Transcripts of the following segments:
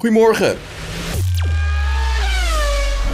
Goedemorgen.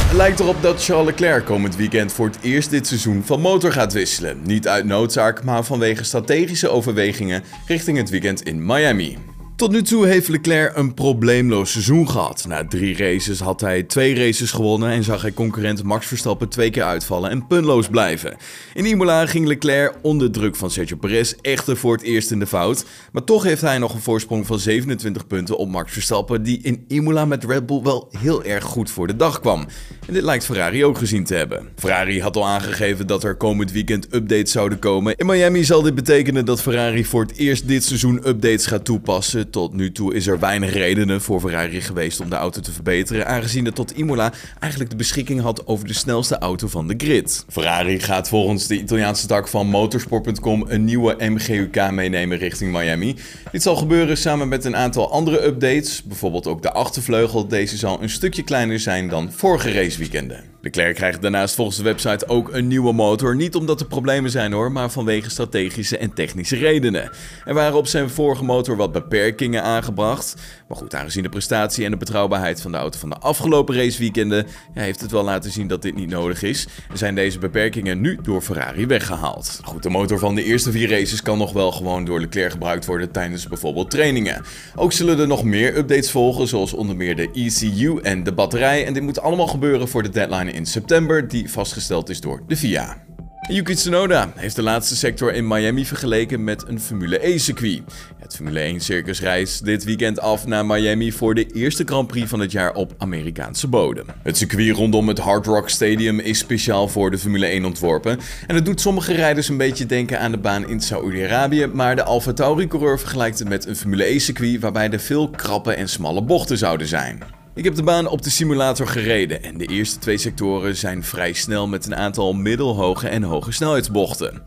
Het lijkt erop dat Charles Leclerc komend weekend voor het eerst dit seizoen van motor gaat wisselen. Niet uit noodzaak, maar vanwege strategische overwegingen richting het weekend in Miami. Tot nu toe heeft Leclerc een probleemloos seizoen gehad. Na drie races had hij twee races gewonnen en zag hij concurrent Max Verstappen twee keer uitvallen en puntloos blijven. In Imola ging Leclerc onder druk van Sergio Perez echter voor het eerst in de fout. Maar toch heeft hij nog een voorsprong van 27 punten op Max Verstappen, die in Imola met Red Bull wel heel erg goed voor de dag kwam. En dit lijkt Ferrari ook gezien te hebben. Ferrari had al aangegeven dat er komend weekend updates zouden komen. In Miami zal dit betekenen dat Ferrari voor het eerst dit seizoen updates gaat toepassen tot nu toe is er weinig redenen voor Ferrari geweest om de auto te verbeteren, aangezien het tot Imola eigenlijk de beschikking had over de snelste auto van de grid. Ferrari gaat volgens de Italiaanse tak van motorsport.com een nieuwe MGUK meenemen richting Miami. Dit zal gebeuren samen met een aantal andere updates, bijvoorbeeld ook de achtervleugel. Deze zal een stukje kleiner zijn dan vorige raceweekenden. Leclerc krijgt daarnaast volgens de website ook een nieuwe motor. Niet omdat er problemen zijn hoor, maar vanwege strategische en technische redenen. Er waren op zijn vorige motor wat beperkingen aangebracht. Maar goed, aangezien de prestatie en de betrouwbaarheid van de auto van de afgelopen raceweekenden, ja, heeft het wel laten zien dat dit niet nodig is. En zijn deze beperkingen nu door Ferrari weggehaald. Goed, de motor van de eerste vier races kan nog wel gewoon door Leclerc gebruikt worden tijdens bijvoorbeeld trainingen. Ook zullen er nog meer updates volgen, zoals onder meer de ECU en de batterij. En dit moet allemaal gebeuren voor de deadline in september, die vastgesteld is door de FIA. Yuki Tsunoda heeft de laatste sector in Miami vergeleken met een Formule E-circuit. Het Formule 1 circus reist dit weekend af naar Miami voor de eerste Grand Prix van het jaar op Amerikaanse bodem. Het circuit rondom het Hard Rock Stadium is speciaal voor de Formule 1 ontworpen. En het doet sommige rijders een beetje denken aan de baan in Saoedi-Arabië, maar de Alfa Tauri-coureur vergelijkt het met een Formule E-circuit waarbij er veel krappe en smalle bochten zouden zijn. Ik heb de baan op de simulator gereden en de eerste twee sectoren zijn vrij snel met een aantal middelhoge en hoge snelheidsbochten.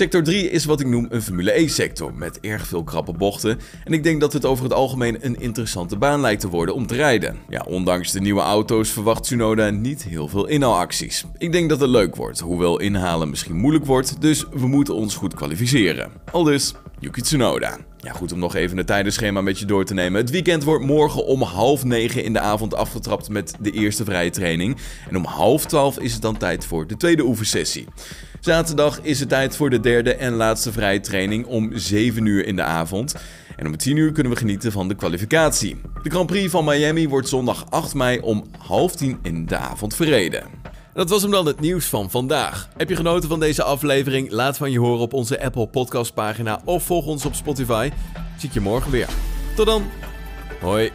Sector 3 is wat ik noem een Formule E-sector met erg veel krappe bochten en ik denk dat het over het algemeen een interessante baan lijkt te worden om te rijden. Ja, ondanks de nieuwe auto's verwacht Tsunoda niet heel veel inhaalacties. Ik denk dat het leuk wordt, hoewel inhalen misschien moeilijk wordt, dus we moeten ons goed kwalificeren. Aldus, Yuki Tsunoda. Ja, goed om nog even het tijdenschema met je door te nemen. Het weekend wordt morgen om half negen in de avond afgetrapt met de eerste vrije training. En om half twaalf is het dan tijd voor de tweede oefensessie. Zaterdag is het tijd voor de derde en laatste vrije training om 7 uur in de avond. En om 10 uur kunnen we genieten van de kwalificatie. De Grand Prix van Miami wordt zondag 8 mei om half tien in de avond verreden. Dat was hem dan het nieuws van vandaag. Heb je genoten van deze aflevering? Laat van je horen op onze Apple Podcast pagina of volg ons op Spotify. Zie ik je morgen weer. Tot dan. Hoi.